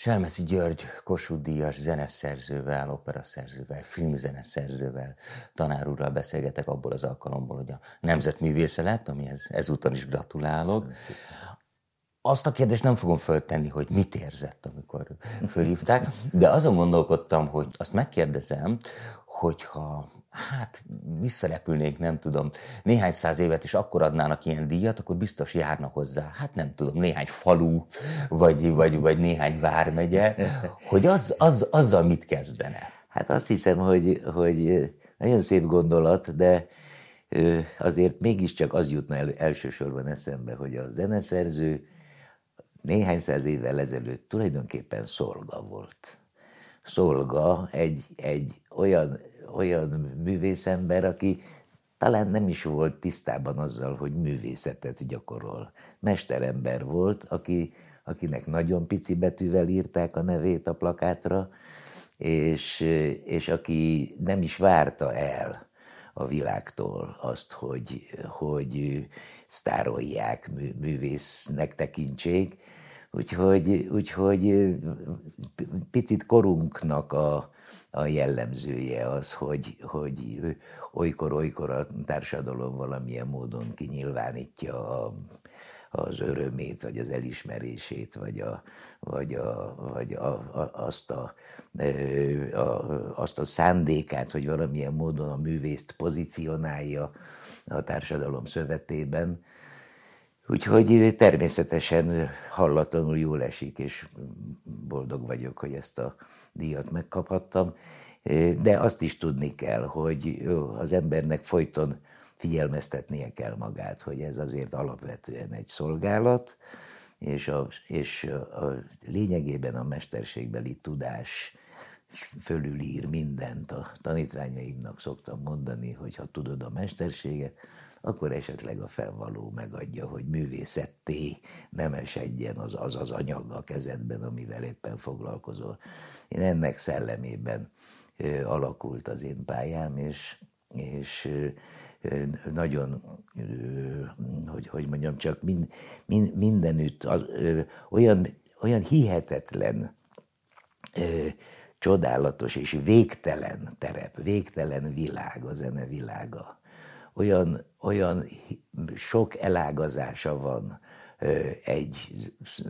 Selmeci György Kossuth Díjas zeneszerzővel, operaszerzővel, filmzeneszerzővel, tanár úrral beszélgetek abból az alkalomból, hogy a nemzetművésze lett, amihez ezúton is gratulálok. Azt a kérdést nem fogom föltenni, hogy mit érzett, amikor fölhívták, de azon gondolkodtam, hogy azt megkérdezem, hogyha hát visszarepülnék, nem tudom, néhány száz évet, és akkor adnának ilyen díjat, akkor biztos járnak hozzá, hát nem tudom, néhány falu, vagy, vagy, vagy néhány vármegye, hogy az, az, azzal mit kezdene? Hát azt hiszem, hogy, hogy nagyon szép gondolat, de azért mégiscsak az jutna el, elsősorban eszembe, hogy a zeneszerző néhány száz évvel ezelőtt tulajdonképpen szolga volt. Szolga egy, egy olyan olyan művészember, aki talán nem is volt tisztában azzal, hogy művészetet gyakorol. Mesterember volt, aki, akinek nagyon pici betűvel írták a nevét a plakátra, és, és aki nem is várta el a világtól azt, hogy, hogy sztárolják, művésznek tekintsék. Úgyhogy, úgyhogy picit korunknak a, a jellemzője az, hogy, hogy olykor-olykor a társadalom valamilyen módon kinyilvánítja a, az örömét, vagy az elismerését, vagy, a, vagy, a, vagy a, a, azt, a, a, azt a szándékát, hogy valamilyen módon a művészt pozícionálja a társadalom szövetében. Úgyhogy természetesen hallatlanul jól esik, és boldog vagyok, hogy ezt a díjat megkaphattam. De azt is tudni kell, hogy az embernek folyton figyelmeztetnie kell magát, hogy ez azért alapvetően egy szolgálat, és a, és a lényegében a mesterségbeli tudás fölülír mindent. A tanítványaimnak szoktam mondani, hogy ha tudod a mesterséget, akkor esetleg a felvaló megadja, hogy művészetté nem esedjen az az, az anyag a kezedben, amivel éppen foglalkozol. Én ennek szellemében ö, alakult az én pályám, és, és ö, nagyon, hogy, hogy mondjam, csak mind, mind, mindenütt az, ö, olyan, olyan hihetetlen ö, csodálatos és végtelen terep, végtelen világ a zene világa olyan, olyan sok elágazása van egy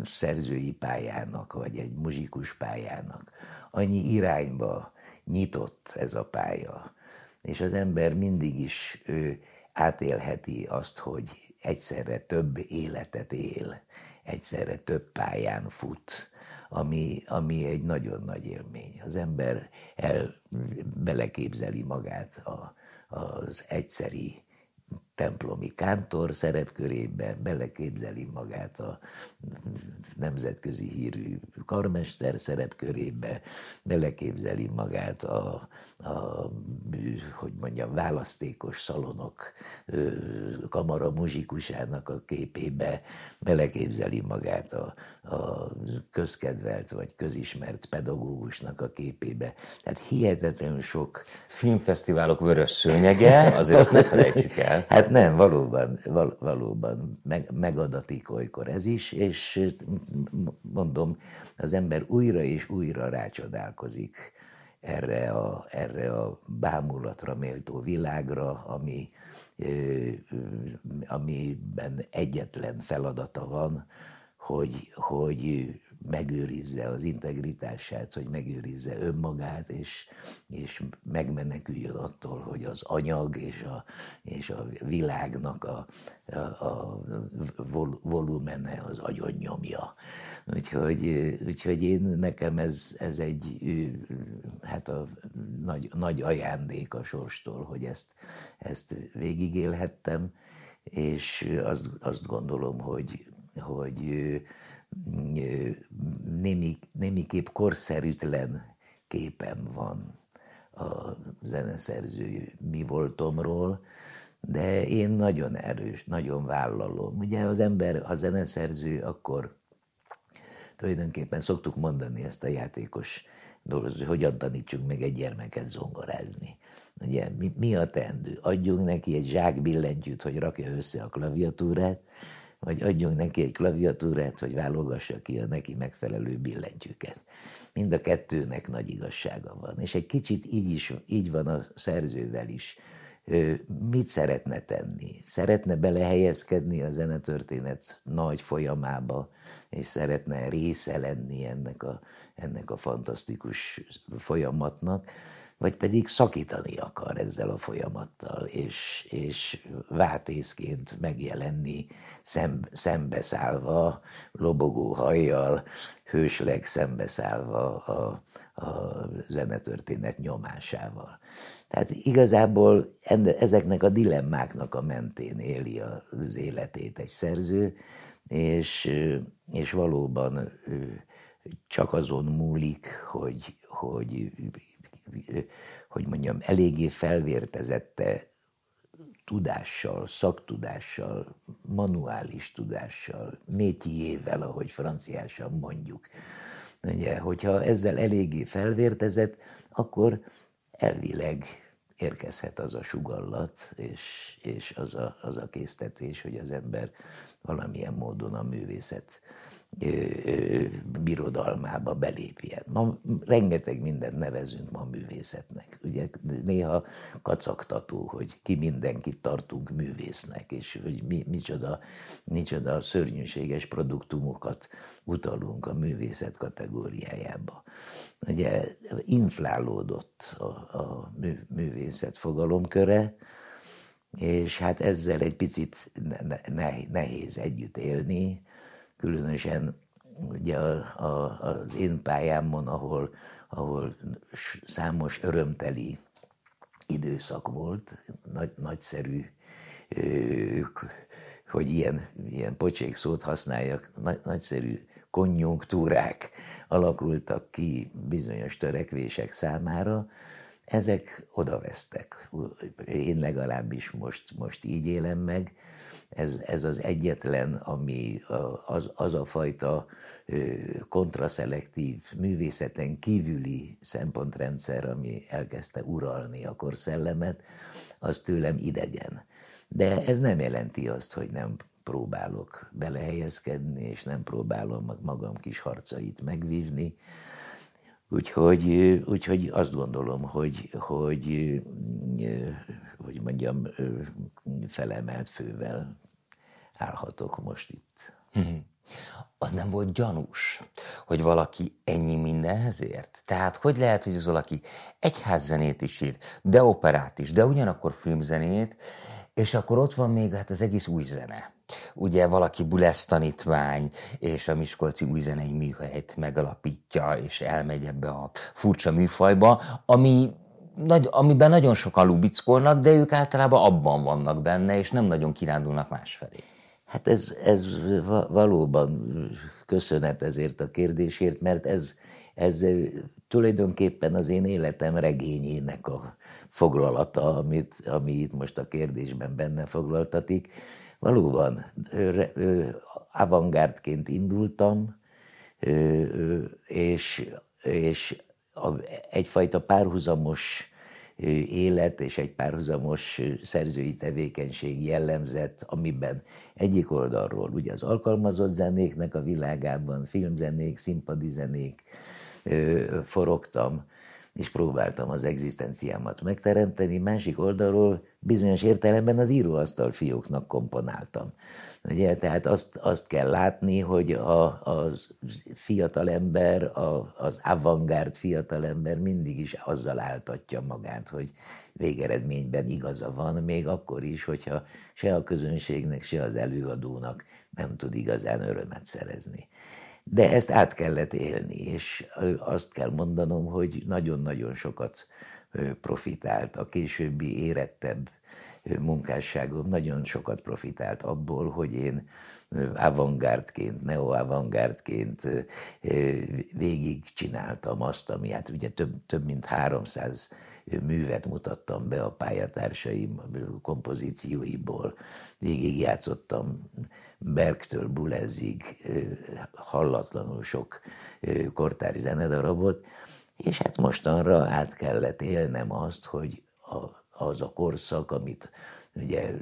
szerzői pályának, vagy egy muzsikus pályának. Annyi irányba nyitott ez a pálya, és az ember mindig is átélheti azt, hogy egyszerre több életet él, egyszerre több pályán fut, ami, ami egy nagyon nagy élmény. Az ember el beleképzeli magát a, az egyszeri templomi kántor szerepkörébe beleképzeli magát a nemzetközi hírű karmester szerepkörébe, beleképzeli magát a, a hogy mondjam, választékos szalonok kamara muzsikusának a képébe, beleképzeli magát a, a közkedvelt vagy közismert pedagógusnak a képébe. Tehát hihetetlenül sok... Filmfesztiválok vörös szőnyege, azért azt ne felejtsük el. Hát nem, valóban, val, valóban meg, megadatik olykor ez is, és mondom, az ember újra és újra rácsodálkozik erre a, erre a bámulatra méltó világra, ami, amiben egyetlen feladata van, hogy, hogy megőrizze az integritását, hogy megőrizze önmagát, és, és megmeneküljön attól, hogy az anyag és a, és a világnak a, a, a vol, volumene az agyon nyomja. Úgyhogy, úgyhogy én nekem ez, ez egy hát a nagy, nagy ajándék a sorstól, hogy ezt, ezt végigélhettem, és azt, azt gondolom, hogy, hogy némi, némiképp korszerűtlen képem van a zeneszerző mi voltomról, de én nagyon erős, nagyon vállalom. Ugye az ember, ha zeneszerző, akkor tulajdonképpen szoktuk mondani ezt a játékos dolgot, hogy hogyan tanítsunk meg egy gyermeket zongorázni. Ugye mi, mi a teendő? Adjunk neki egy zsák billentyűt, hogy rakja össze a klaviatúrát, vagy adjunk neki egy klaviatúrát, hogy válogassa ki a neki megfelelő billentyűket. Mind a kettőnek nagy igazsága van. És egy kicsit így, is, így van a szerzővel is. Mit szeretne tenni? Szeretne belehelyezkedni a zenetörténet nagy folyamába, és szeretne része lenni ennek a, ennek a fantasztikus folyamatnak, vagy pedig szakítani akar ezzel a folyamattal, és, és vátészként megjelenni szem, szembeszállva, lobogó hajjal, hősleg szembeszállva a, a zenetörténet nyomásával. Tehát igazából ezeknek a dilemmáknak a mentén éli az életét egy szerző, és, és valóban csak azon múlik, hogy, hogy, hogy mondjam, eléggé felvértezette tudással, szaktudással, manuális tudással, métiével, ahogy franciásan mondjuk. Ugye, hogyha ezzel eléggé felvértezett, akkor elvileg érkezhet az a sugallat, és, és az, a, az a késztetés, hogy az ember valamilyen módon a művészet birodalmába belépjen. Ma rengeteg mindent nevezünk ma művészetnek. Ugye néha kacagtató, hogy ki mindenkit tartunk művésznek, és hogy mi, micsoda, micsoda szörnyűséges produktumokat utalunk a művészet kategóriájába. Ugye inflálódott a, a művészet fogalomköre, és hát ezzel egy picit nehéz együtt élni, különösen ugye a, az én pályámon, ahol, ahol számos örömteli időszak volt, nagy, nagyszerű, hogy ilyen, ilyen pocsék szót használjak, nagy, nagyszerű konjunktúrák alakultak ki bizonyos törekvések számára, ezek odavesztek. Én legalábbis most, most így élem meg, ez, ez az egyetlen, ami az, az a fajta kontraszelektív, művészeten kívüli szempontrendszer, ami elkezdte uralni a korszellemet, az tőlem idegen. De ez nem jelenti azt, hogy nem próbálok belehelyezkedni, és nem próbálom magam kis harcait megvívni. Úgyhogy, úgyhogy azt gondolom, hogy, hogy, hogy mondjam, felemelt fővel állhatok most itt. Hmm. Az nem volt gyanús, hogy valaki ennyi mindenhez ért? Tehát hogy lehet, hogy az valaki egyházzenét is ír, de operát is, de ugyanakkor filmzenét, és akkor ott van még hát az egész új zene. Ugye valaki Bulesz tanítvány, és a Miskolci új zenei műhelyt megalapítja, és elmegy ebbe a furcsa műfajba, ami nagy, amiben nagyon sokan lubickolnak, de ők általában abban vannak benne, és nem nagyon kirándulnak másfelé. Hát ez, ez valóban köszönet ezért a kérdésért, mert ez, ez tulajdonképpen az én életem regényének a foglalata, amit, ami itt most a kérdésben benne foglaltatik. Valóban avantgárdként indultam, és, és egyfajta párhuzamos élet és egy párhuzamos szerzői tevékenység jellemzett, amiben egyik oldalról ugye az alkalmazott zenéknek a világában, filmzenék, színpadi zenék forogtam, és próbáltam az egzisztenciámat megteremteni, másik oldalról bizonyos értelemben az íróasztal fióknak komponáltam. Ugye, tehát azt, azt kell látni, hogy a, a fiatalember, a, az avantgárd fiatalember mindig is azzal áltatja magát, hogy végeredményben igaza van, még akkor is, hogyha se a közönségnek, se az előadónak nem tud igazán örömet szerezni. De ezt át kellett élni, és azt kell mondanom, hogy nagyon-nagyon sokat profitált a későbbi érettebb munkásságom nagyon sokat profitált abból, hogy én avantgárdként, neo-avantgárdként végig csináltam azt, ami hát ugye több, több mint 300 művet mutattam be a pályatársaim kompozícióiból. Végig játszottam Bergtől Bulezig hallatlanul sok kortári zenedarabot, és hát mostanra át kellett élnem azt, hogy a az a korszak, amit ugye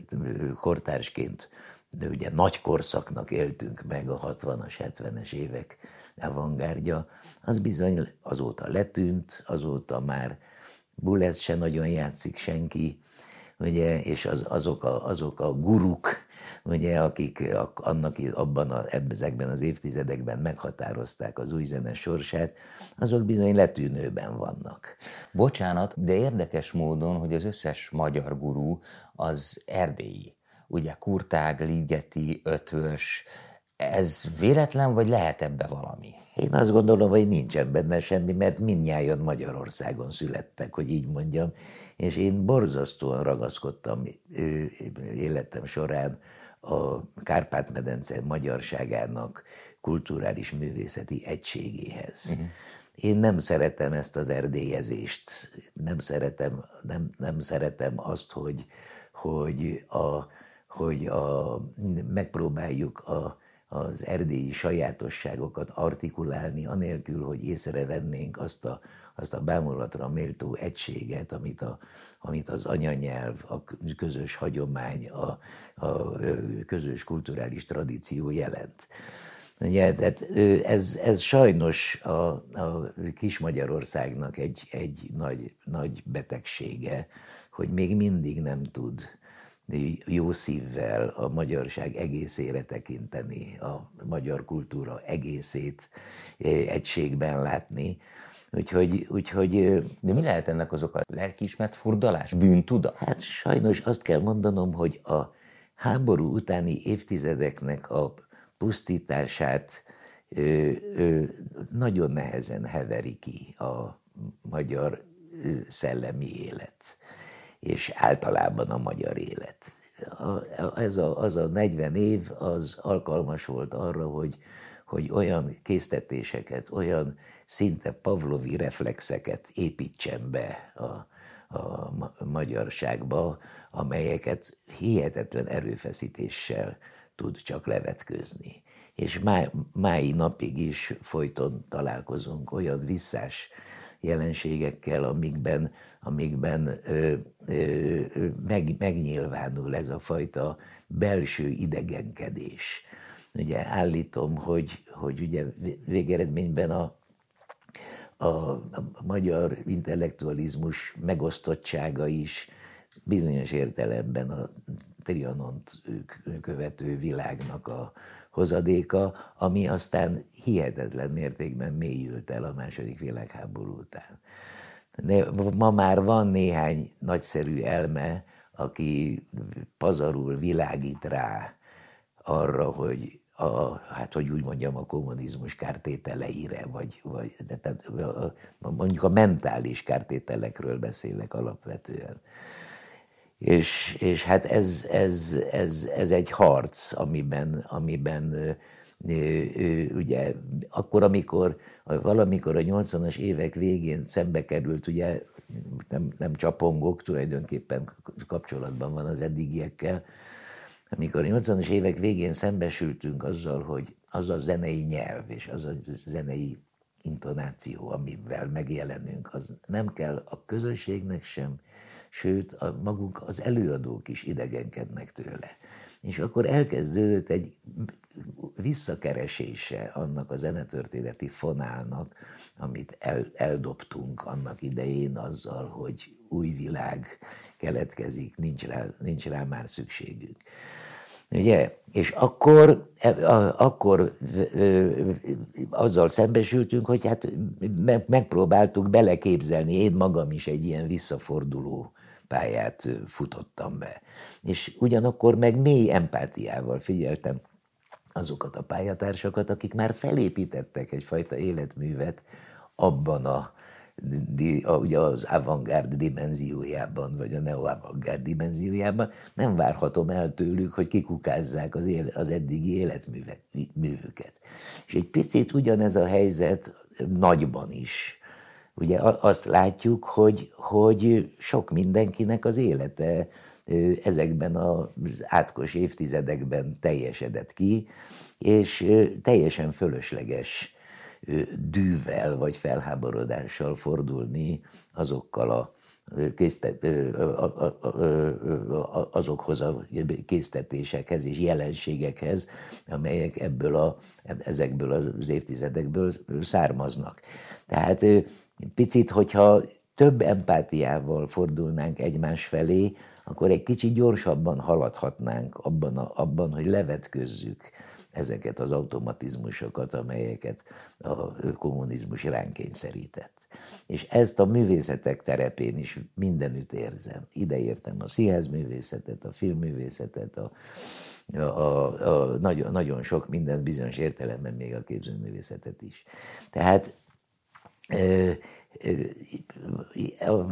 kortársként de ugye nagy korszaknak éltünk meg a 60-as, 70-es évek avantgárdja, az bizony azóta letűnt, azóta már Bullet se nagyon játszik senki, ugye, és az, azok, a, azok a guruk, ugye, akik annak abban a, ezekben az évtizedekben meghatározták az új zene sorsát, azok bizony letűnőben vannak. Bocsánat, de érdekes módon, hogy az összes magyar gurú az erdélyi. Ugye Kurtág, Ligeti, Ötvös, ez véletlen, vagy lehet ebbe valami? Én azt gondolom, hogy nincsen benne semmi, mert mindnyájan Magyarországon születtek, hogy így mondjam, és én borzasztóan ragaszkodtam életem során a Kárpát-medence magyarságának kulturális művészeti egységéhez. Uh-huh. Én nem szeretem ezt az erdélyezést, nem szeretem, nem, nem szeretem azt, hogy, hogy, a, hogy a, megpróbáljuk a, az erdélyi sajátosságokat artikulálni, anélkül, hogy észrevennénk azt a, azt a bámulatra méltó egységet, amit, a, amit az anyanyelv, a közös hagyomány, a, a közös kulturális tradíció jelent. Ugye, tehát ez, ez sajnos a, a kis Magyarországnak egy, egy nagy, nagy betegsége, hogy még mindig nem tud jó szívvel a magyarság egészére tekinteni, a magyar kultúra egészét egységben látni. Úgyhogy, úgyhogy... De mi lehet ennek az oka? Lelkiismert furdalás? Bűntuda? Hát sajnos azt kell mondanom, hogy a háború utáni évtizedeknek a pusztítását ö, ö, nagyon nehezen heveri ki a magyar szellemi élet és általában a magyar élet. Ez a, az a 40 év az alkalmas volt arra, hogy, hogy olyan késztetéseket, olyan szinte pavlovi reflexeket építsen be a, a magyarságba, amelyeket hihetetlen erőfeszítéssel tud csak levetkőzni. És má, mái napig is folyton találkozunk olyan visszás jelenségekkel, amikben, amikben ö, ö, meg, megnyilvánul ez a fajta belső idegenkedés. Ugye állítom, hogy, hogy ugye végeredményben a, a, a magyar intellektualizmus megosztottsága is bizonyos értelemben a Trianont követő világnak a, hozadéka, ami aztán hihetetlen mértékben mélyült el a második világháború után. Ma már van néhány nagyszerű elme, aki pazarul világít rá arra, hogy a, hát hogy úgy mondjam, a kommunizmus kártételeire, vagy, vagy de, tehát, mondjuk a mentális kártételekről beszélek alapvetően. És, és hát ez, ez, ez, ez egy harc, amiben, amiben ugye akkor, amikor valamikor a 80-as évek végén szembe került, ugye nem, nem csapongok, tulajdonképpen kapcsolatban van az eddigiekkel, amikor a 80-as évek végén szembesültünk azzal, hogy az a zenei nyelv és az a zenei intonáció, amivel megjelenünk, az nem kell a közönségnek sem, sőt, a magunk az előadók is idegenkednek tőle. És akkor elkezdődött egy visszakeresése annak a zenetörténeti fonálnak, amit el, eldobtunk annak idején azzal, hogy új világ keletkezik, nincs rá, nincs rá már szükségünk. Ugye? És akkor, e, akkor azzal szembesültünk, hogy hát megpróbáltuk beleképzelni, én magam is egy ilyen visszaforduló pályát futottam be. És ugyanakkor meg mély empátiával figyeltem azokat a pályatársakat, akik már felépítettek egyfajta életművet abban a, a ugye az avantgárd dimenziójában, vagy a neo-avantgárd dimenziójában, nem várhatom el tőlük, hogy kikukázzák az, éle, az eddigi életművüket. És egy picit ugyanez a helyzet nagyban is ugye azt látjuk, hogy, hogy sok mindenkinek az élete ezekben az átkos évtizedekben teljesedett ki, és teljesen fölösleges dűvel vagy felháborodással fordulni azokkal a, késztet, azokhoz a késztetésekhez és jelenségekhez, amelyek ebből a, ezekből az évtizedekből származnak. Tehát picit, hogyha több empátiával fordulnánk egymás felé, akkor egy kicsit gyorsabban haladhatnánk abban, a, abban hogy levetközzük ezeket az automatizmusokat, amelyeket a kommunizmus ránk kényszerített. És ezt a művészetek terepén is mindenütt érzem. Ide értem a színházművészetet, a filmművészetet, a, a, a, a, nagyon, nagyon sok minden bizonyos értelemben még a képzőművészetet is. Tehát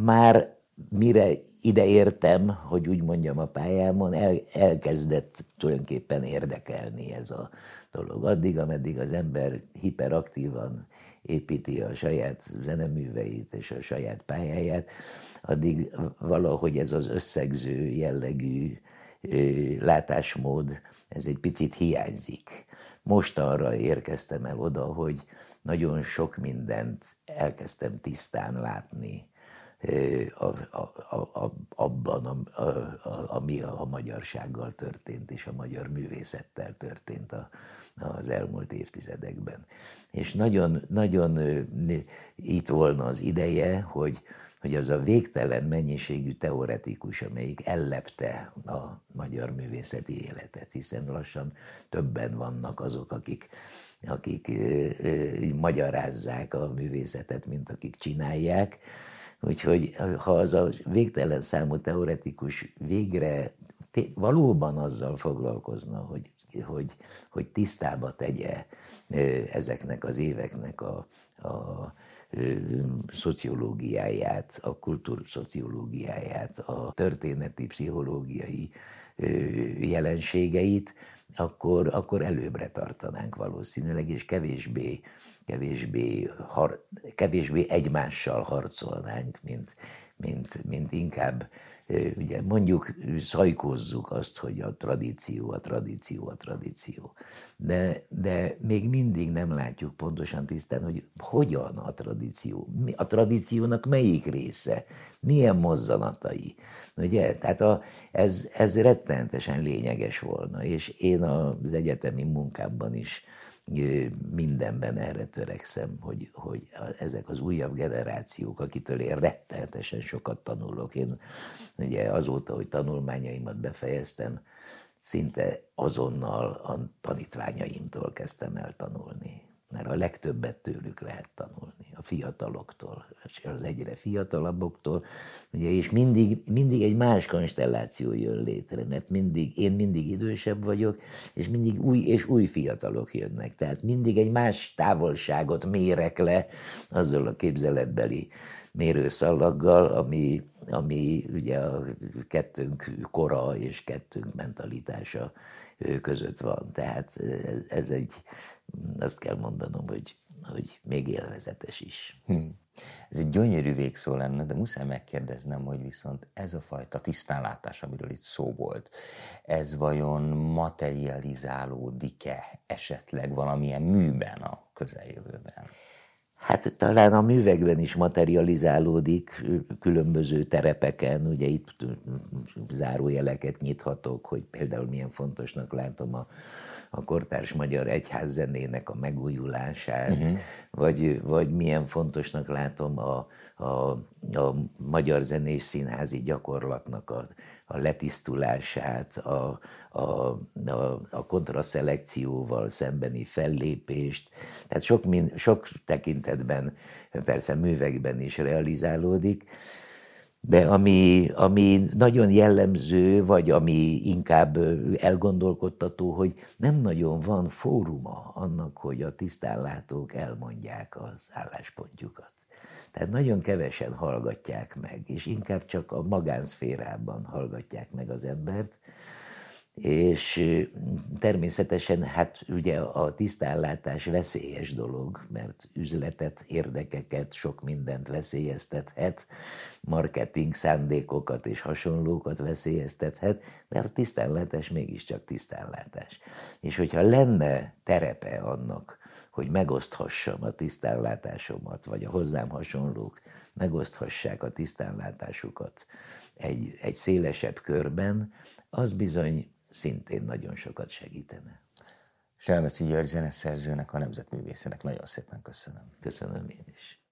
már mire ide értem, hogy úgy mondjam a pályámon, el, elkezdett tulajdonképpen érdekelni ez a dolog. Addig, ameddig az ember hiperaktívan építi a saját zeneműveit és a saját pályáját, addig valahogy ez az összegző jellegű látásmód, ez egy picit hiányzik. Most arra érkeztem el oda, hogy nagyon sok mindent elkezdtem tisztán látni, a, a, a, abban, a, a, ami a, a magyarsággal történt, és a magyar művészettel történt a, az elmúlt évtizedekben. És nagyon, nagyon itt volna az ideje, hogy, hogy az a végtelen mennyiségű teoretikus, amelyik ellepte a magyar művészeti életet, hiszen lassan többen vannak azok, akik, akik magyarázzák a művészetet, mint akik csinálják, Úgyhogy ha az a végtelen számú teoretikus végre valóban azzal foglalkozna, hogy, hogy, hogy tisztába tegye ezeknek az éveknek a, a szociológiáját, a kultúrszociológiáját, a történeti, pszichológiai jelenségeit, akkor, akkor előbbre tartanánk valószínűleg, és kevésbé kevésbé, har, kevésbé egymással harcolnánk, mint, mint, mint inkább ugye mondjuk szajkozzuk azt, hogy a tradíció, a tradíció, a tradíció. De, de még mindig nem látjuk pontosan tisztán, hogy hogyan a tradíció, a tradíciónak melyik része, milyen mozzanatai. Ugye? Tehát a, ez, ez rettenetesen lényeges volna, és én az egyetemi munkámban is mindenben erre törekszem, hogy, hogy ezek az újabb generációk, akitől én rettenetesen sokat tanulok. Én ugye azóta, hogy tanulmányaimat befejeztem, szinte azonnal a tanítványaimtól kezdtem el tanulni mert a legtöbbet tőlük lehet tanulni, a fiataloktól, az egyre fiatalabboktól, ugye, és mindig, mindig egy más konstelláció jön létre, mert mindig, én mindig idősebb vagyok, és mindig új és új fiatalok jönnek, tehát mindig egy más távolságot mérek le azzal a képzeletbeli mérőszallaggal, ami, ami ugye a kettőnk kora és kettőnk mentalitása között van. Tehát ez egy, azt kell mondanom, hogy, hogy még élvezetes is. Hm. Ez egy gyönyörű végszó lenne, de muszáj megkérdeznem, hogy viszont ez a fajta tisztánlátás, amiről itt szó volt, ez vajon materializálódik-e esetleg valamilyen műben a közeljövőben? Hát talán a művekben is materializálódik különböző terepeken, ugye itt zárójeleket nyithatok, hogy például milyen fontosnak látom a, a kortárs magyar egyházzenének a megújulását, uh-huh. vagy, vagy milyen fontosnak látom a, a, a magyar zenés színházi gyakorlatnak a, a letisztulását, a, a, a, a kontraszelekcióval szembeni fellépést. Tehát sok, min, sok tekintetben, persze művekben is realizálódik, de ami, ami nagyon jellemző, vagy ami inkább elgondolkodtató, hogy nem nagyon van fóruma annak, hogy a tisztánlátók elmondják az álláspontjukat. Tehát nagyon kevesen hallgatják meg, és inkább csak a magánszférában hallgatják meg az embert, és természetesen hát ugye a tisztánlátás veszélyes dolog, mert üzletet, érdekeket, sok mindent veszélyeztethet, marketing szándékokat és hasonlókat veszélyeztethet, de a tisztánlátás mégiscsak tisztánlátás. És hogyha lenne terepe annak, hogy megoszthassam a tisztánlátásomat, vagy a hozzám hasonlók megoszthassák a tisztánlátásukat egy, egy szélesebb körben, az bizony szintén nagyon sokat segítene. Selmeci György zeneszerzőnek, a nemzetművészének nagyon szépen köszönöm. Köszönöm én is.